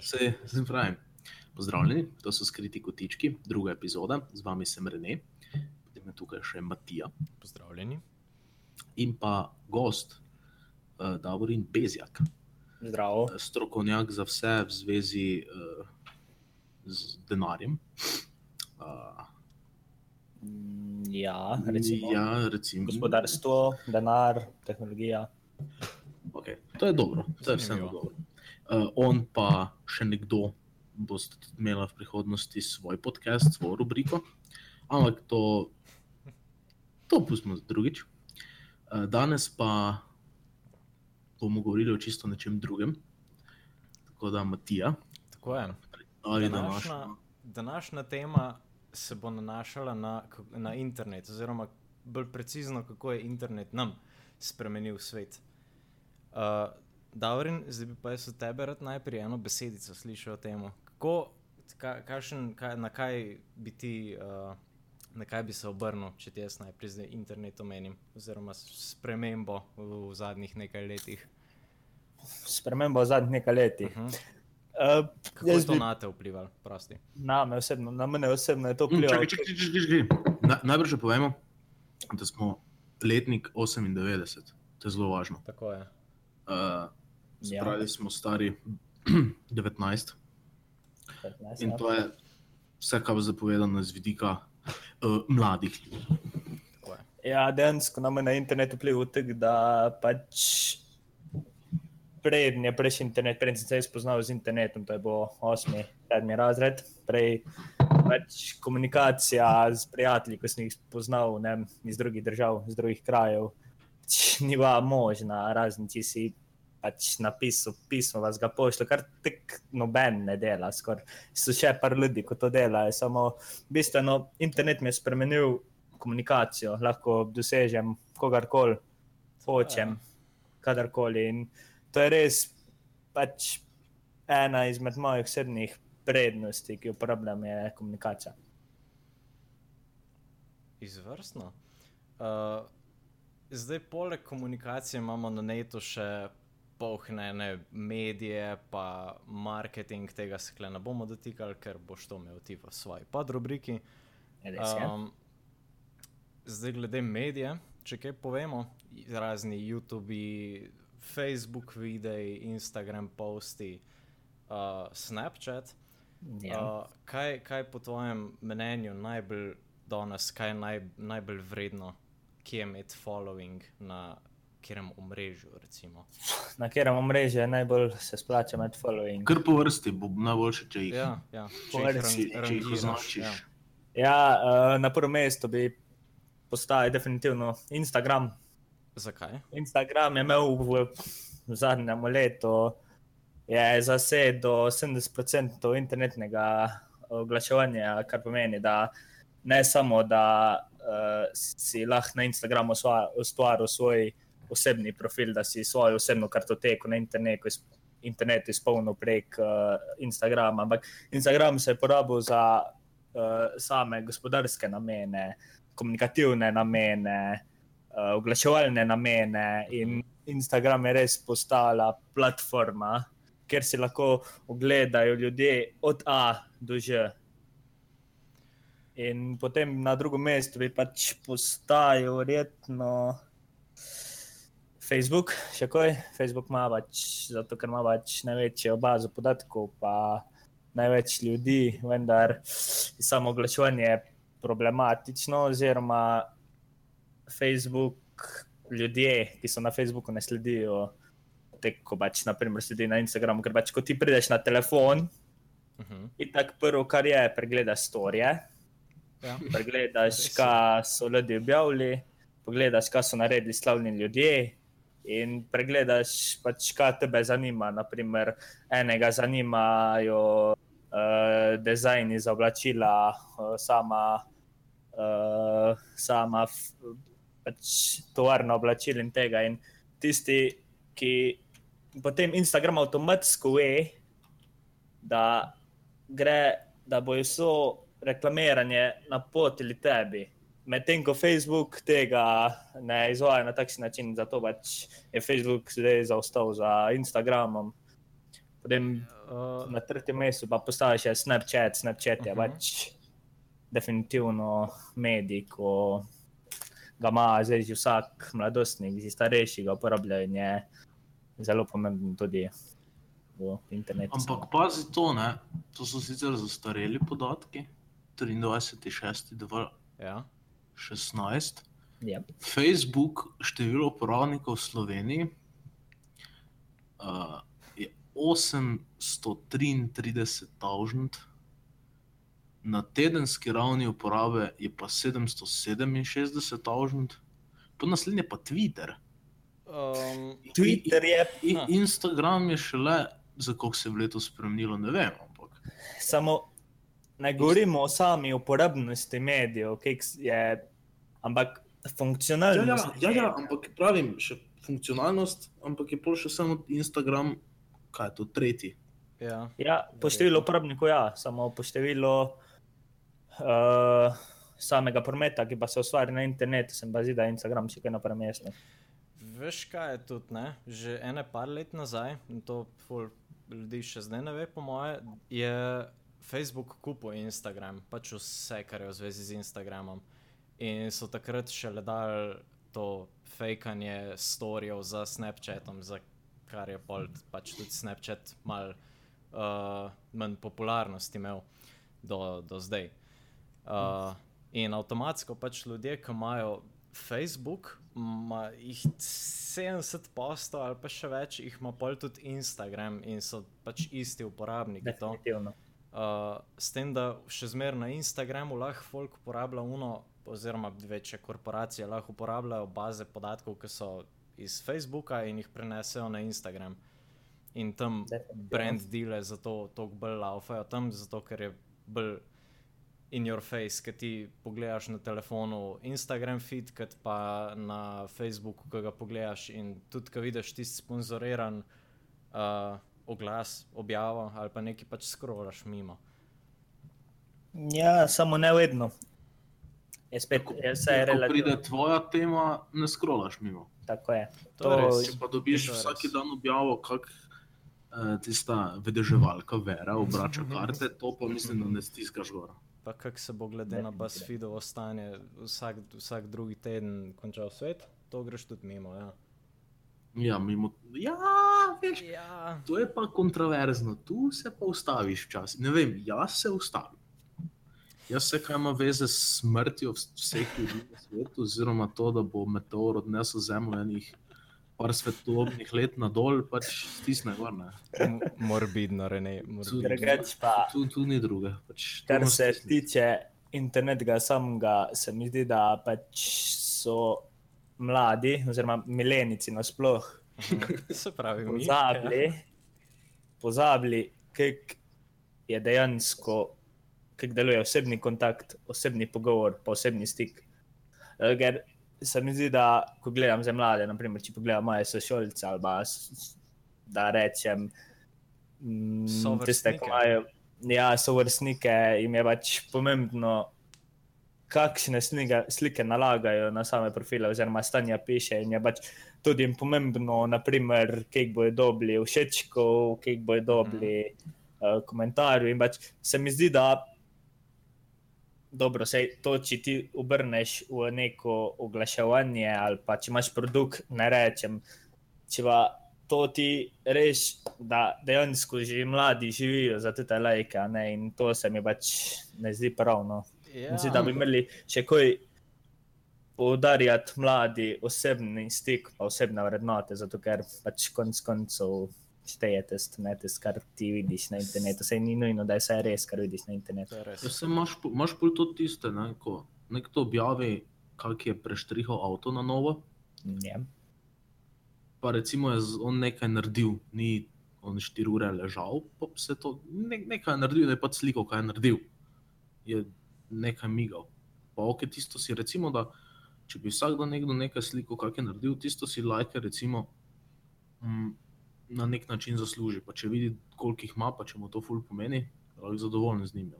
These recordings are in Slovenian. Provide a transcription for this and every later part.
Se, se pravi. Pozdravljeni, to so skriti kotički, druga epizoda, z vami sem Rene, potem je tukaj še Matija Pozdravljeni. in pa gost, uh, Davorin Bezjak, Zdravo. strokovnjak za vse v zvezi uh, z denarjem. Uh, Mm, Ja, recimo. ja, recimo. Gospodarstvo, denar, tehnologija. Okay. To je dobro, to je vseeno dobro. Uh, on pa še nekdo boste tudi imela v prihodnosti svoj podcast, svojo rubriko, ampak to, to pustimo drugič. Uh, danes pa bomo govorili o čisto nečem drugem. Tako da, Matija, Tako je. Današnja, današnja. današnja tema se bo nanašala na, na internet, oziroma bolj precizno, kako je internet nam spremenil svet. Uh, Davrin, zdaj bi pa jaz od tebe rad najprej eno besedico slišal o tem. Kako, ka, kakšen, kaj, na kaj bi ti, uh, na kaj bi se obrnil, če ti jaz najprej zdaj internet omenim, oziroma spremembo v, v zadnjih nekaj letih. Sprememba v zadnjih nekaj letih. Uh -huh. Uh, Kako je to bi, na te vplivalo, prosti? na, me osebno, na mene osebno je to Mm, vplivalo. Čakaj, čakaj, čakaj, čakaj. Na- Najprej še povemo, da smo letnik 98, to je zelo važno. Tako je. Uh, Ja. Spravi smo stari 19 15, in ja. to je vse, kar je zapovedano z vidika uh, mladih ljudi. Ja, dejansko na mene je internet vplival tako, da pač preden je prejšnji internet, preden sem se spoznal z internetom, to je bilo osmi, sedmi razred, prej pač komunikacija z prijatelji, ko sem jih spoznal ne, iz drugih držav, iz drugih krajev, pač ni bila možna, razen če si pač napisal pismo, vas ga pošlje, kar tek noben ne dela, skoraj so še par ljudi, ko to delajo, samo bistveno internet mi je spremenil komunikacijo, lahko dosežem kogarkoli, hočem, kadarkoli. In to je res pač ena izmed mojih osebnih prednosti, ki jo uporabljam, je komunikacija. Izvrstno. Uh, zdaj, poleg komunikacije, imamo na netu še pohnene medije, pa marketing, tega se kle ne bomo dotikali, ker boš to imel ti v svoji podrubriki. Um, zdaj, glede medije, če kaj povemo, razni YouTube, Facebook videi, Instagram posti, uh, Snapchat. ja. Uh, kaj, kaj po tvojem mnenju najbolj danes, kaj je naj, najbolj vredno, kje je imeti following na katerem omrežju? Recimo? Na katerem omrežju najbolj se splača med following. Kar po vrsti bo najboljše, če jih, Ja, ja. Po če jih vrsti, ran- če jih označiš. ja. Ja, uh, na prvem mestu bi postavil definitivno Instagram. Zakaj? Instagram je imel v, v zadnjem letu je zasedel 70% internetnega oglaševanja, kar pomeni, da ne samo, da uh, si lahko na Instagramu ustvaril svoj osebni profil, da si svojo osebno kartoteko na internetu, iz- internetu izpolnil prek uh, Instagrama, ampak Instagram se je porabil za uh, same gospodarske namene, komunikativne namene, uh, oglaševalne namene in Instagram je res postala platforma, kjer si lahko ogledajo ljudje od A do Ž. In potem na drugem mestu bi pač postajal verjetno Facebook, še kaj. Facebook ima pač, zato ker ima pač največjo bazo podatkov, pa največ ljudi, vendar je samo oglaševanje problematično, oziroma Facebook ljudje, ki so na Facebooku, ne sledijo tako, pač, naprimer, sledi na Instagramu, ker pač, ko ti prideš na telefon, Uh -huh. in tako prvo, kar je, pregledaš storije, ja. pregledaš, je. kaj so ljudje objavili, pogledaš, kaj so naredili slavni ljudje. In pregledaš, pač, kaj tebe zanima. Naprimer, enega zanimajo uh, dizajni za oblačila, uh, sama, uh, sama pač, tovarna oblačil in tega. In tisti, ki potem Instagram avtomatsko ve, da gre, da bojo vso reklamiranje napotili tebi. Medtem ko Facebook tega ne izvaja na takšen način, zato pač je Facebook zdaj zaostal za Instagramom. Potem Uh, na tretjem mestu pa postaviš še Snapchat, Snapchat je Mhm. pač definitivno medij, ko ga ima zdaj že vsak mladostnik, že starejši ga uporablja in je zelo pomemben tudi v internetu. Ampak pazi to, ne? to so sicer zastareli podatki, 23.6.2016. ja. Ja. Facebook, število uporabnikov v Sloveniji uh, je 833 tavžent, na tedenski ravni uporabe je pa 767 tavžent, po naslednje pa Twitter. Um, Twitter je In, Ha. Instagram je šele, za koliko se je v letu spremenilo, ne vem. Ampak. samo, ne govorimo o sami uporabnosti medijev, ki je, ampak Ja, ja, funkcionalnost. ja, ja, ampak pravim, še funkcionalnost, ampak je pol še samo Instagram, kaj je to tretji. ja. Ja, po številu uporabnikov, ja, samo po številu uh, samega prometa, ki pa se ustvari na internetu, se mi pa zdi, da je Instagram še kaj na prvem mestu. Veš kaj je tudi, ne? že ene par let nazaj, in to ljudi še zdaj ne ve, po moje, je Facebook kupil Instagram, pač vse, kar je v zvezi z Instagramom. In so takrat še le dali to fejkanje storijev za Snapchatom, za kar je pol pač tudi Snapchat mal uh, manj popularnosti imel do, do zdaj. Uh, in avtomatsko pač ljudje, ki imajo Facebook, ima jih 70 postov ali pa še več, jih ima pol tudi Instagram in so pač isti uporabniki. Uh, s tem, da še zmeraj na Instagramu lahko folk uporablja uno, oziroma večje korporacije lahko uporabljajo baze podatkov, ki so iz Facebooka in jih prenesejo na Instagram. In tam brand dele zato toliko bolj laufajo, tam zato ker je bolj in your face, ki ti pogledaš na telefonu Instagram feed, kot pa na Facebooku, ki ga pogledaš in tudi, ko vidiš tisti sponzoriran uh, oglas, objavo ali pa nekaj pač skrolaš mimo. Ja, samo ne vedno. Je spet, vse je Ko pride tvoja tema, ne skrolaš mimo. Tako je. To je res. Če pa dobiš To vsak dan objavo, kak uh, tista vedeževalka Vera obrača karte, to pa mislim, da ne stiskaš gor. Pa kako se bo glede na BuzzFeedovo stanje vsak, vsak drugi teden končal svet, to greš tudi mimo. Ja, Ja, mimo. Ja, veš, ja. to je pa kontroverzno, tu se pa ustaviš včasih. Ne vem, jaz se ustavim. Jaz se kaj ima veze s smrtjo vs- vseh ljudi na svetu, oziroma to, da bo meteor odnesel zemljo enih par svetlobnih let na dol, pač stisne gor. ne. M- Morbidno, Rene. Drugač pa, Tu, tu ni druge. Pač, kar se stisniti. tiče interneta samega, se mi zdi, da pač so mladi, oziroma milenici nasploh, Se pravi, mi. pozabili, pozabili, kako je dejansko, kako deluje osebni kontakt, osebni pogovor, pa osebni stik. Eh, Ker se mi zdi, da ko gledam za mlade, naprimer, če pogledam moje sošolce ali pa, da rečem, mm, tiste, Sovrstnike. ki imajo, ja, so vrstnike, jim je pač pomembno, kakšne slike, slike nalagajo na same profile, oziroma stanja piše. In je pač tudi jim pomembno, naprimer, kaj bojo dobili všečkov, kaj bojo dobili uh, komentarjev. In pač se mi zdi, da dobro, sej to, če ti obrneš v neko oglaševanje ali pa če imaš produkt, ne rečem. Če pa to ti res, da dejansko že mladi živijo za te lajke, ne, in to se mi pač ne zdi pravno. Ja, Mislim, da bi imeli še kaj poudarjati mladi osebni stik, pa osebne vrednote, zato ker pač konc koncev šteje tisto, ne tisto, kar ti vidiš na internetu. Sej ni nujno, da je vse res, kar vidiš na internetu. Ja, se imaš, imaš pol to tiste, ne, ko nekdo objavi, kak je preštrihal avto na novo, Ja. pa recimo je on nekaj naredil, ni on štiri ure ležal, pa se to ne, nekaj je naredil, da je pač slikal, kaj je naredil. Je nekaj migal. Pa ok, tisto si recimo, da če bi vsak dan nekdo nekaj slikal, kaj je naredil, tisto si lajke recimo mm, na nek način zasluži. Pa če vidi, koliko jih ima, pa če mu to ful pomeni, je lahko zadovoljen z njimi.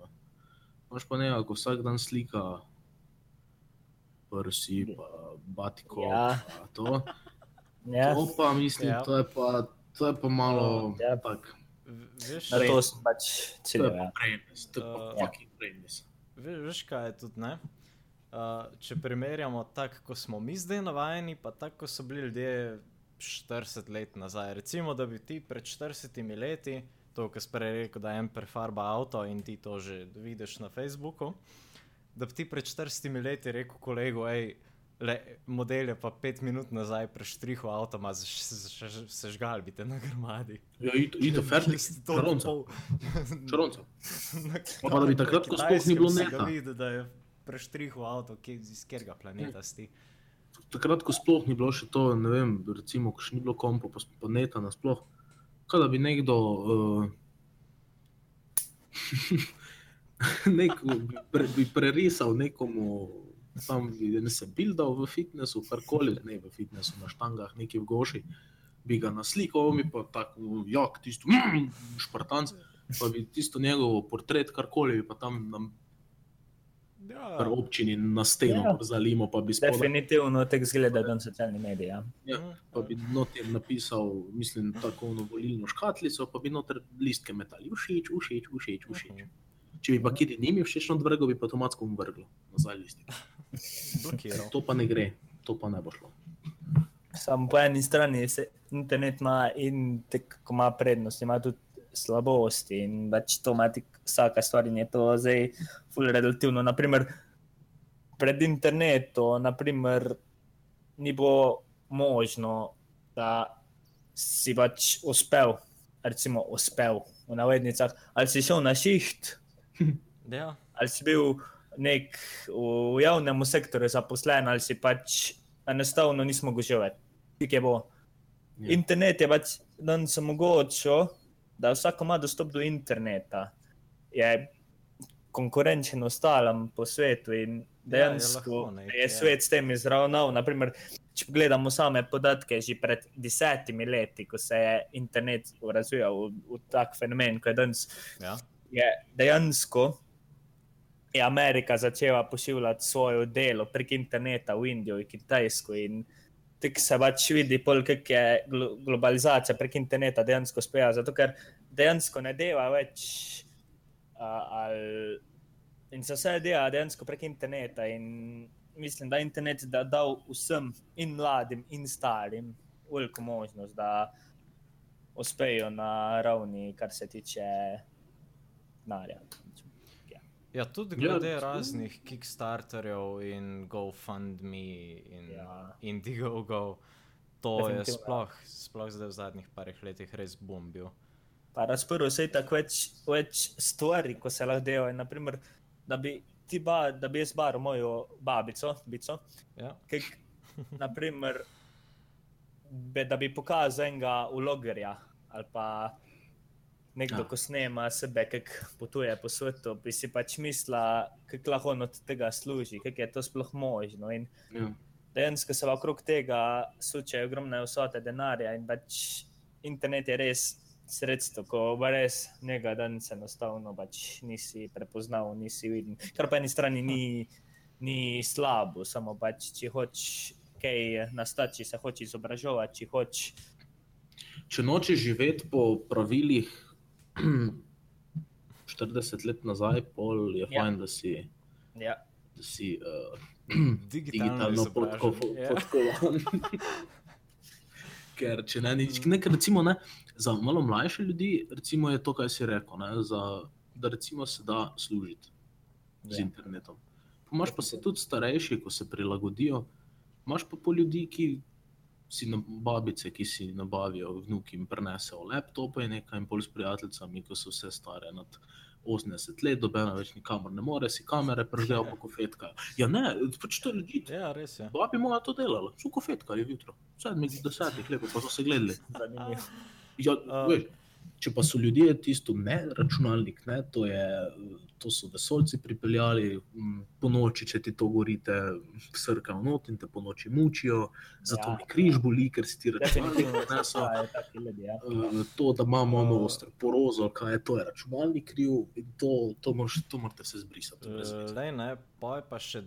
Imaš pa nekaj, ko vsak dan slika prsi, pa batiko, Ja. pa to. Ja. To pa mislim, Ja. ja. to, je pa, to je pa malo Ja. ja. tak. Veš, Na to sem pač To ciljal. je Ja. pa brainless, to je pa Uh, fucking ve- veš, kaj je tudi ne. Uh, če primerjamo tako, kot smo mi zdaj navajeni, pa tako, kot so bili ljudje 40 let nazaj. Recimo, da bi ti pred 40 leti, to, kar si prej rekel, da en prefarba avto in ti to že vidiš na Facebooku, da bi ti pred 40 leti rekel kolegu, hej, le, model je pa 5 minut nazaj preštrihal avto, ima sežgal, bi te na grmadi. Ja, ito fertik, čaronca, čaronca. Pa pa da bi takrat, ko sploh ni bilo. Videl, da je preštrihal avto, kje, iz katerega planeta si. Takrat, ko sploh ni bilo še to, ne vem, recimo, ko še ni bilo kompo, pa, pa neta nasploh. Kaj da bi nekdo, uh, nek, bi, pre, bi prerisal nekomu, tam bi ne se bildal v fitnessu, karkoli, ne v fitnessu, na štangah, neki v goši, bi ga naslikal, mi pa tako, jak, tisto, mm, špartanc, pa bi tisto njegovo portret, karkoli, pa tam na Ja, pri občini na steno Ja. zalimo, pa bi spodaj. Definitivno tako zgleda na socialni mediji. Ja. Ja, pa bi noter napisal, mislim, tako na volilno škatlico, pa bi noter listke metali, všeč, všeč, všeč, všeč. Mhm. Če bi pa kjer ni imel všeč odvrgel, bi pa avtomatsko umrglo nazaj listek. blokiral. To pa ne gre, to pa ne bo šlo. Samo po eni strani se internet ima in tako ima prednost, ima tudi slabosti in pač to ima vsaka stvar in je to zdaj ful relativno. Naprimer, pred internetom, naprimer, ni bilo možno, da si pač uspel, recimo uspel v navednicah, ali si šel na šiht, Ja, ali si bil nek v javnem sektorju zaposlen, ali si pač enostavno nismo bo. Ja. Internet je pač danes omogočil, da vsak ima dostop do interneta. Je konkurenčen ostalim po svetu in dejansko lahko nek, je ja. svet s tem izravnal. Naprimer, če pogledamo same podatke, že pred desetimi leti, ko se je internet razvijal v, v tak fenomen, kot je danes, ja. je dejansko je Amerika začela pošiljati svoje delo prek interneta v Indijo in Kitajsko. In tako se pač vidi, kako je glo globalizacija prek interneta dejansko speja. Zato ker dejansko ne dela več. Uh, ali, in se vse dela dejansko prek interneta. In mislim, da je internet da dal vsem, in mladim, in starim, veliko možnost, da uspejo na ravni, kar se tiče denarja. Ja, tudi Ja, glede to- raznih Kickstarterjev in GoFundMe in Ja. ja. Indiegogo, to je Definitivno. sploh, sploh zdaj v zadnjih parih letih res boom bil. Pa razprl se je tako več, več stvari, ko se lahko delajo. Naprimer, da bi ti ba, da bi jaz baral mojo babico, bico, Ja. kak, naprimer, be, da bi pokazal enega vlogerja ali pa nekdo, Ja. ko snema sebe, kako potuje po svetu, bi si pač mislila, kako lahko on od tega služi, kako je to sploh možno. In Ja. dejansko se okrog tega sučejo ogromne vsote denarja in pač internet je res sredstvo, ko res njega danes enostavno pač nisi prepoznal, nisi videl. Kar po eni strani ni, ni slabo, samo pač če hočeš kaj nastati, če se hočeš izobraževati, če hočeš. Če nočeš živeti po pravilih 40 let nazaj, pol je Ja. fajn, da si, Ja, da si uh, Digitalno digitalno izobražen, podko- ja. podkovan. Ker če ne, nič, ne, ker recimo ne, za malo mlajše ljudi, recimo je to, kar si rekel, ne, za, da recimo se da služiti z Ja. internetom. Pa Imaš pa se tudi starejši, ko se prilagodijo, imaš pa po ljudi, ki si na babice, ki si nabavijo, vnuki jim prenesejo laptope in nekaj in pol s prijateljicami, ko so vse stare nad 80 let, dobena več nikamor ne more, si kamere prežgejo pa kofetkajo. Ja ne, pač to je ljudi. ja, res je. Babi moja to delala, so kofetkali jutro, sedmih, desetih, lepo pa so se gledali. zanimivo. Ja, veš, če pa so ljudje tisto ne, računalnik ne, to, je, to so vesolci pripeljali po noči, če ti to gorite, srkajo not in te po noči mučijo, zato Ja. mi križ boli, ker si ti računalnik prinesel. obstajajo taki ljudje. Ja. Eh, To, da imamo ono osteoporozo, kaj je to, je računalnik kriv in to, to, moraš, to morate se zbrisati. veze. Lej, ne, pa je pa še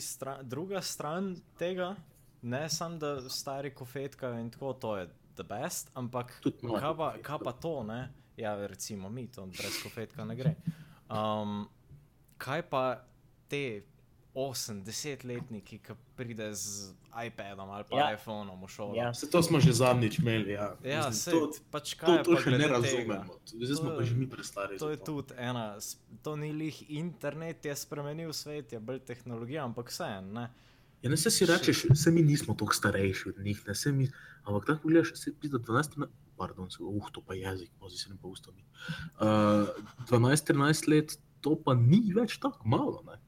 stran, druga stran tega, ne samo da stari kofetkajo in tako, to je the best, ampak kaj pa, kaj pa to, ne? Ja, recimo mi, to brez kofetka ne gre. Um, kaj pa te 8-10-letniki, ki pride z iPadom ali pa ja. IPhonom v šolo? Ja. Se to smo že zadnjič imeli. Ja, Ja, Mislim, sej, to, pač to, kaj je to pa še ne razumemo. Zdaj smo To pa že mi prestari. To je tudi ena, to ni lih internet, je spremenil svet, je bolj tehnologija, ampak vseeno. Ja, ne se si rečeš, vse mi nismo tako starejši od njih, ne se mi. Ampak tako gledaš, se pizda 12, na- pardon, se, uh, to pa jezik, mozi se ne pa ustami. Uh, 12-13 let, to pa ni več tako malo, ne.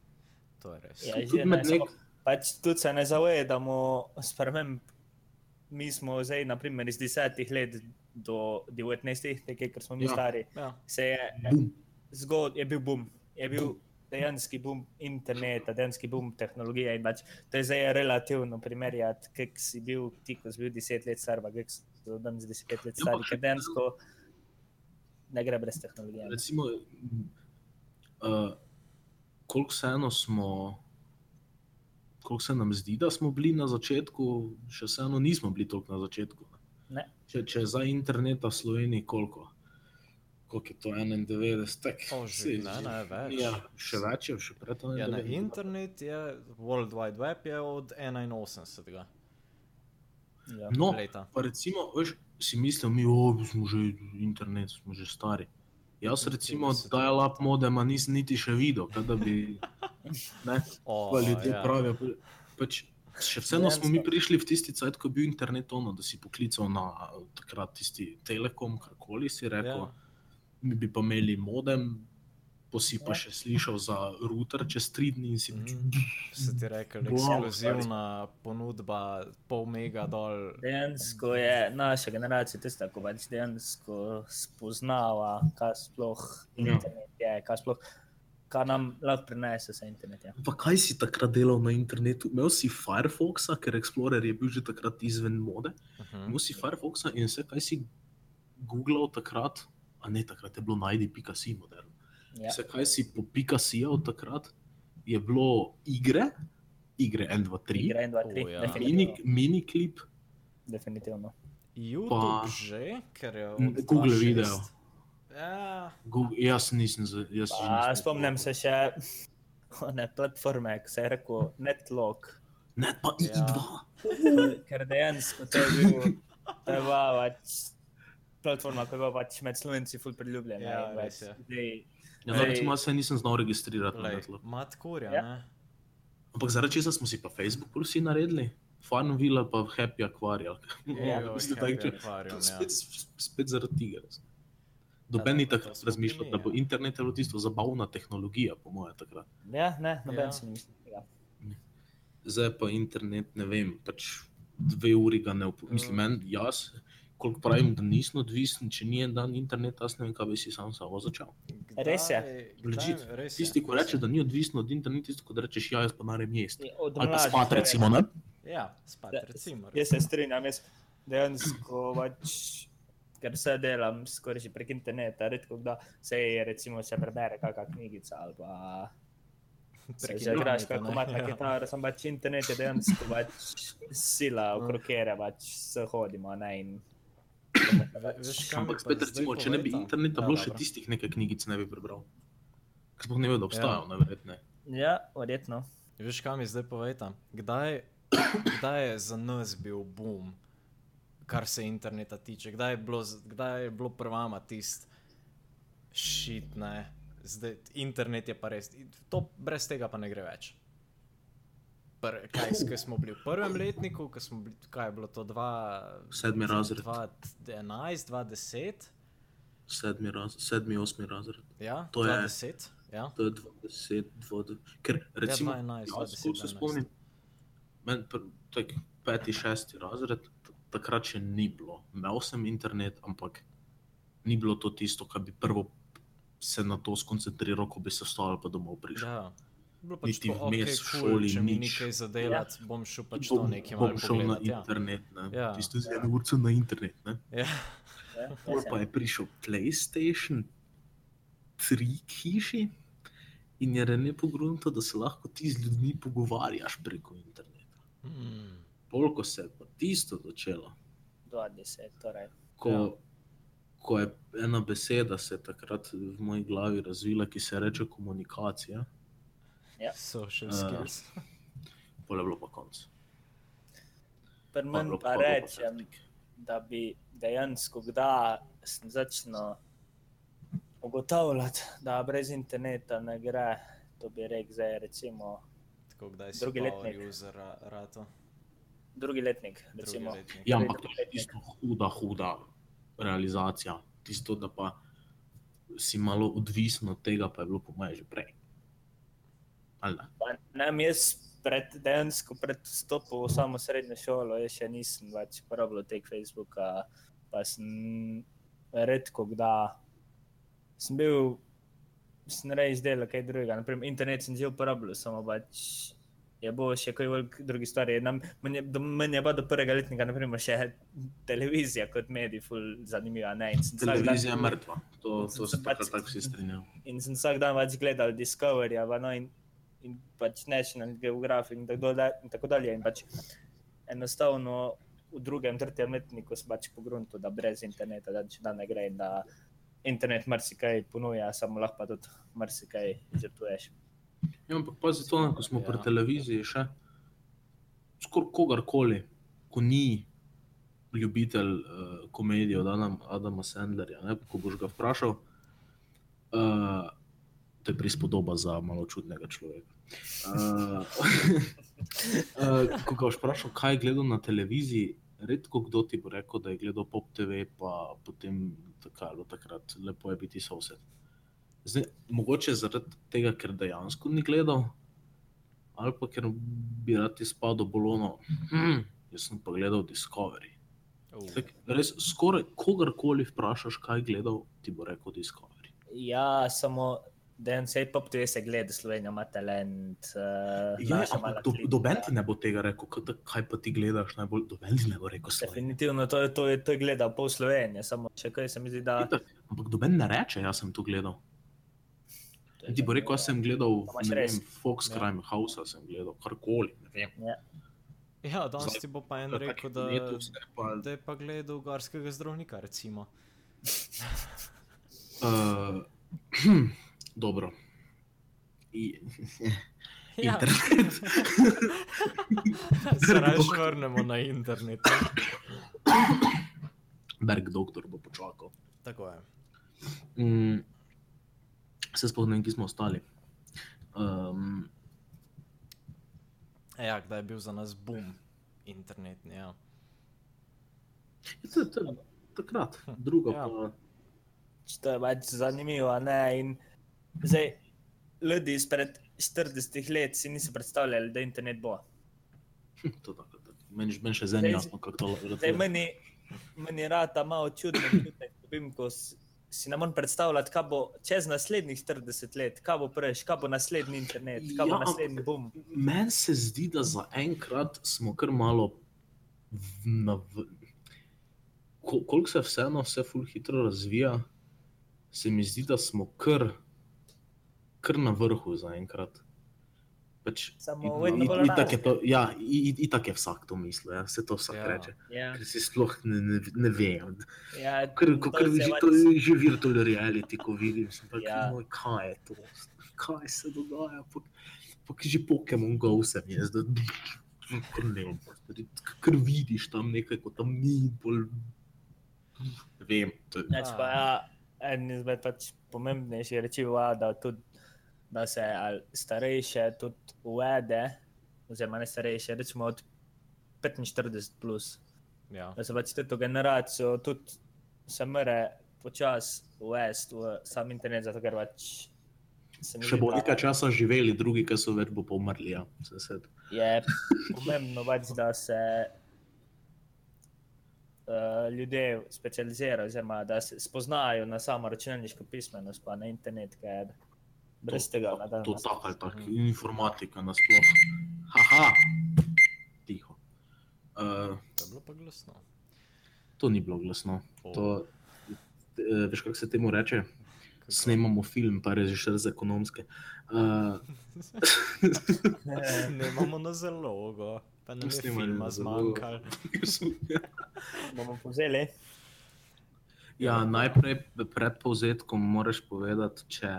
To je res. Ja, Tudi med ne, nek- pač tudi se ne zavedamo sprememb. Mi smo zdaj, naprimer, iz 10 let do 19, nekaj, ker smo mi Ja. stari, Ja. se je, Bum. zgod, je bil boom, je bil dejanski boom interneta, dejanski boom tehnologije. Pač, to je zdaj relativno primerjati, kak si bil ti, ko si bil 10 let star, pa kak si bil danes 10 let Ja, star, ampak ker dejansko ne gre brez tehnologije. Recimo, uh, koliko vseeno smo, koliko se nam zdi, da smo bili na začetku, še vseeno nismo bili toliko na začetku. Ne. Ne. Če, če za interneta v Sloveniji koliko? Koliko je to 91, tak, To že ne, ne, več. Ja, še več je, še pred Ja, na 91. internet je, World Wide Web je od 81. Ja. No, leta. pa recimo, veš, si mislil, mi oh, smo že internet, smo že stari. Jaz recimo, 30 da je lap modema nisem niti še videl, da bi, ne, O, pa ljudje ja. pravijo. pa- Pač, še vseeno smo mi prišli v tisti cajt, ko je bil internet ono, da si poklical na takrat tisti Telekom, karkoli si rekel. Ja. Mi bi pa imeli modem, pa si pa Ja. še slišal za router čez tri dni in si pač, Mhm. Se ti rekel, Wow, ekskluzivna ponudba, pol mega dol. Dejansko je naša generacija tista, ko pač dejansko spoznava, kaj sploh Ja. internet je, kaj sploh, kaj nam lahko prinese se internet. Ja. Pa kaj si takrat delal na internetu? Imel si Firefoxa, ker Explorer je bil že takrat izven mode. Mhm. Imel si Firefoxa in vse, kaj si googlal takrat, a ne takrat je bilo najdi.si modern. Ja. Vse, kaj si po Picasijal takrat, je bilo igre, igre 1, 2, 3, Igre 1, 2, 3, O, ja. mini, definitivno. miniklip, definitivno. YouTube Pa- že, ker je. Od Google 2006. video. Ja, Google, jaz nisem. Jaz Pa, nisem spomnim se še one platforme, ko se je rekel Netlog, Ne, pa Ja. i2. ker dejansko to je bil, bila pač platforma, ki je pač med slovenci ful priljubljena. Ja, in res je. zdaj- Ja, no, recimo, jaz se nisem znal registrirati. na lej, Netlu. mat kurja, Ja. ne? Ampak zaradi česa smo si pa Facebook vsi naredili? Farmville pa Happy Aquarium. Ja, Joj, Ste Happy tako, Aquarium, ja. spet, spet zaradi tega. Doben ni Ja, takrat smo razmišljal, da bo ja. internet bilo tisto zabavna tehnologija, po mojem takrat. Ja, ne, noben Ja. si ni mislil tega. Zdaj pa internet, ne vem, pač dve uri ga ne uporabljam. Mislim, meni, jaz, koliko pravim, da nisem odvisen, če ni en dan interneta, jaz ne vem, kaj bi si sam samo začel. Res je. Legit. res je, Tisti, ko res reče, da ni odvisen od interneta, tisti, ko rečeš, ja, jaz pa naredim jesti. Ali pa spat, človek- recimo, ne? Ja, spat, recimo. Jaz se strinjam, jaz dejansko pač, ker vse delam skoraj že prek interneta, redko da se je recimo se prebere kakšna knjigica ali pa že igraš interneta, kako ne, mat na kitaro, sem pač internet je dejansko pač sila, okrog kere pač se hodimo, ne, in Veš, kaj Ampak pa spet, recimo, če ne bi interneta Ja, bilo, še tistih nekaj knjigic ne bi prebral. Ker sploh ne vedo, da obstajajo, najverjetneje. ja, verjetno. Veš, kaj mi zdaj povejta? Kdaj, kdaj je za nas bil boom, kar se interneta tiče? Kdaj je bilo, kdaj je bilo prvama tisti šit, ne? Zdaj, internet je pa res, to brez tega pa ne gre več. Pr, kaj, kaj smo bili v prvem letniku, ko smo bili, kaj je bilo to, dva, Sedmi razred. 2011, 2010, Sedmi, raz, sedmi osmi razred. ja, To je- 2010, ja. To je 20, 20. Ker recimo, 2011, jaz, 20, koliko se 11. spomnim, men, pr, tak, peti, šesti razred, takrat še ni bilo. Imel sem internet, ampak ni bilo to tisto, kar bi prvo se na to skoncentriral, ko bi se vstal pa domov prišel. Ja. Pač Niti tako, vmes okay, v cool, šoli če mi nič. nekaj zadelati, ja. bom šel pač bom, to nekaj bom malo šel na pogledat. Ja. internet, ne. Ja. Tisto z eno urco na internet. Ne. Ja. Ja, Pol pa je prišel PlayStation 3 k hiši in je Rene pogrunto, da se lahko ti z ljudmi pogovarjaš preko interneta. Hmm. Polko se je pa tisto začelo, 20, torej. ko, Ja. ko je ena beseda se takrat v moji glavi razvila, ki se reče komunikacija, Social Eh, skills. pol je bilo pa konc. Pri meni pa pa rečem, da bi dejansko kdaj sem začel ugotavljati, da brez interneta ne gre. To bi rekel zdaj, recimo, Tako kdaj si drugi letnik. user ra- rato. drugi letnik. Recimo. Drugi letnik. Ja, ampak to je tisto huda, huda realizacija. Tisto, da pa si malo odvisen od tega, pa je bilo po mojem že prej. Ne, vem, jaz pred, dejansko pred vstopom v samo srednjo šolo, jaz še nisem več uporabljal tega Facebooka, pa sem redko kdaj. Sem bil, sem res delal kaj drugega. Naprimer, internet sem že uporabljal, samo pač je bo še kaj velik drugi stvari. Nam- Meni do- meni je pa do prvega letnika, naprimer, še televizija kot medij, ful zanimiva. Ne? Televizija je mrtva, to, to se pač- tako vsi strinjajo. in sem vsak dan več gledal Discovery, pa no, in, in pač National Geographic in tako, da, in tako dalje. In pač enostavno v drugem, tretjem letniku sem pač pogrunil, da brez interneta, da, da ne gre in da internet marsikaj ponuja, samo lahko pa tudi marsikaj žrtvuješ. Ja, ampak pazi to, ko smo ja. pri televiziji še skoraj kogarkoli, ko ni ljubitelj uh, komedije od Adam, Adama Sandlerja, ne, ko boš ga vprašal, uh, to je prispodoba za malo čudnega človeka. Uh, uh, ko ga boš vprašal, kaj je gledal na televiziji, redko kdo ti bo rekel, da je gledal Pop TV, pa potem tako ali takrat lepo je biti sosed. Zdaj, mogoče zaradi tega, ker dejansko ni gledal, ali pa ker bi rad izpadel bolono. Hm, jaz sem pa gledal Discovery. Uh, Tak, res, skoraj kogarkoli vprašaš, kaj je gledal, ti bo rekel Discovery. Ja, samo dan se je pop TV se gleda, Slovenija ima talent. Uh, Ja, ampak do, doben ti ne bo tega rekel, kaj, da- kaj pa ti gledaš najbolj, doben ti ne bo rekel Slovenija. Definitivno to, je- to, je- to je gledal pol Slovenije, samo še kaj se mi zdi, da. Itak, Ampak doben ne reče, jaz sem to gledal. Ti bo rekel, jaz sem gledal vem, Fox Ja. Crime House, sem gledal karkoli. Vem. ja, danes Zdaj, ti bo pa en rekel, da, pa- da je pa gledal gorskega zdravnika, recimo. Uh, dobro. I, Ja, internet. se raje vrnemo na internet. Berg doktor bo počakal. Tako je. Mm, se vem, ki smo ostali. Um, Ja, kdaj je bil za nas boom internetni, ja. to, je- to, je takrat, druga Ja. pa. To je pač zanimivo. Ne? In zdaj, ljudi izpred 40 let si niso predstavljali, da internet bo. To tako, tako. Meni, meni še zdaj ni jasno, kako to lahko meni, meni rata malo čudno, dobim, ko si ne morem predstavljati, kaj bo čez naslednjih 40 let, kaj bo prejš, kaj bo naslednji internet, kaj Ja, bo naslednji boom. Meni se zdi, da zaenkrat smo kar malo. v- Na, v, kol, koliko se vseeno vse ful hitro razvija, se mi zdi, da smo kar, kar na vrhu zaenkrat. Pač, Samo i- vedno i- bolj itak je raste. to, ja, itak je vsak to mislil, ja, vse to vsak Ja. ja. reče. Ja, Ker si sploh ne, ne, ne ve. ja, Ker, ker se že, pač- to je že virtual reality, ko vidim, sem pa Ja. ja. kaj je to, kaj se dogaja. Pa, pa že Pokémon Go se ne vem, stvari, ker vidiš tam nekaj, ko tam ni, bolj, ne vem. Je- pa ja, en izmed pač pomembnejših reči, da, tudi, da se starejše tudi uvede, oziroma ne starejše, recimo od 45 plus. Ja. Da se pač to generacijo tudi se mora počasi uvesti v sam internet, zato ker pač še zdi, bo da nekaj časa živeli, drugi, ki so več bo pomrli. Ja. Je pomembno pač, da se uh, ljudje specializirajo, oziroma da se spoznajo na samo računalniško pismenost, pa na internet, ker brez tega to, nadaljno. to tako ali tako, Mhm. informatika nasploh. Haha, tiho. Uh, To je bilo pa glasno. to ni bilo glasno. O. To, eh, veš, kako se temu reče? Kako? Snemamo film, pa režiser za ekonomske. Uh, Ne, ne imamo na zalogo, pa nam je filma na zalogo. zmanjkalo. bomo povzeli. Ja, najprej pred povzetkom moraš povedati, če,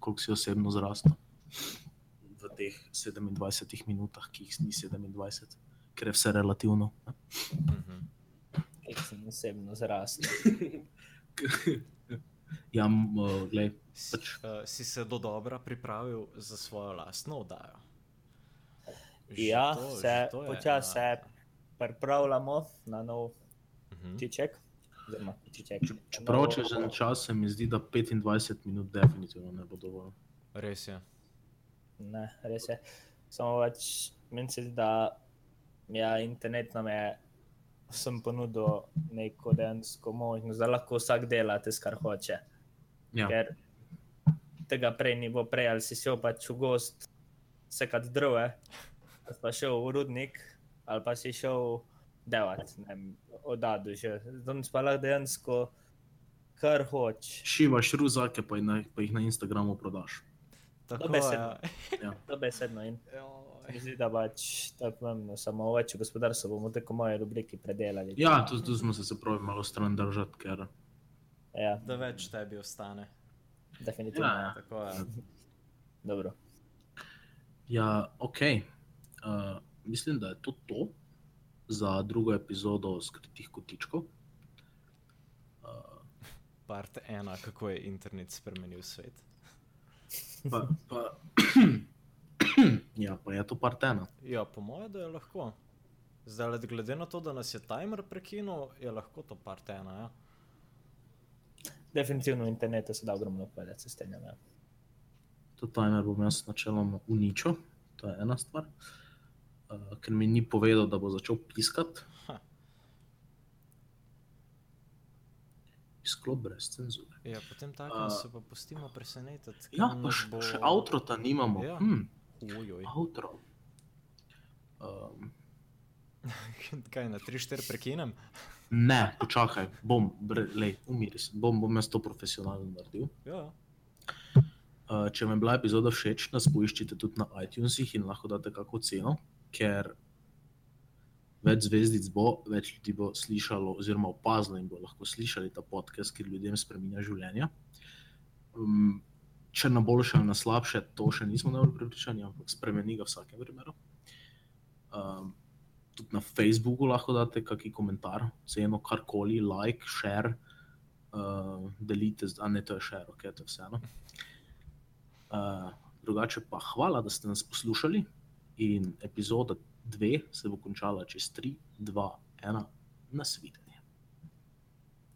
koliko si osebno zrastel v teh 27 minutah, ki jih ni 27, ker je vse relativno. Mhm. Jaz sem osebno zrastel. Ja, uh, glej, Pač- eh, Si se do dobra pripravil za svojo lastno oddajo? Že Ja, to- se počasi pripravljamo na nov Mhm. tiček. Oziroma, tiček. če- čeprav čez en čas se mi zdi, da 25 minut definitivno ne bo dovolj. Res je. Ne, res je. Samo več, meni se zdi, da ja, internet nam je sem ponudil neko dejansko možnost, da lahko vsak dela tisto, kar hoče. Ja. Ker tega prej ni bilo, prej ali si šel pač v gost, sekati drve, pa šel v rudnik, ali pa si šel delati, ne vem, oddadu že. Danes pa lahko dejansko kar hočeš. Šivaš ruzake, pa jih na, pa jih na Instagramu prodaš. Tako Dobesedno. je. Ja. Dobesedno in zdi, da pač tako pomembno, samo več gospodarstva bomo tako moje rubriki predelali. Ja, tu, tu smo se se pravi malo stran držati, ker ja Da več tebi ostane. definitivno. Ja. Ja. Tako je. Dobro. Ja, ok. Uh, mislim, da je to to za drugo epizodo skritih kotičkov. Uh, Part ena, kako je internet spremenil svet. pa, pa, ja, pa je to partena. Ja, po mojem, da je lahko. Zdaj, le glede na to, da nas je timer prekinil, je lahko to part ena. Ja? Definitivno v internetu se da ogromno povedati, se strinjam. Ja. To timer bom jaz načeloma uničil, to je ena stvar. Uh, ker mi ni povedal, da bo začel piskati. Izklop brez cenzure. Ja, potem tako A- se pa pustimo presenetiti. Ja, pa še, bo... še outro ta nimamo. Ja. Hmm, outro. Um, Kaj na 3-4 prekinem? ne, počakaj, bom, bre, lej, umiri se, bom, bom jaz to profesionalno naredil. Ja, Uh, če vam je bila epizoda všeč, nas poiščite tudi na iTunesih in lahko date kakšno ceno, ker več zvezdic bo, več ljudi bo slišalo, oziroma opazilo in bo lahko slišali ta podcast, ki ljudem spremenja življenje. Um, če na boljše ali na slabše, to še nismo najbolj prepričani, ampak spremeni ga v vsakem primeru. Um, tudi na Facebooku lahko date kakšen komentar, ceno karkoli, like, share, uh, delite, a ne to je share, ok, to je vseeno. Uh, drugače pa hvala, da ste nas poslušali. In epizoda 2 se bo končala čez 3, 2, 1, nasvidenje.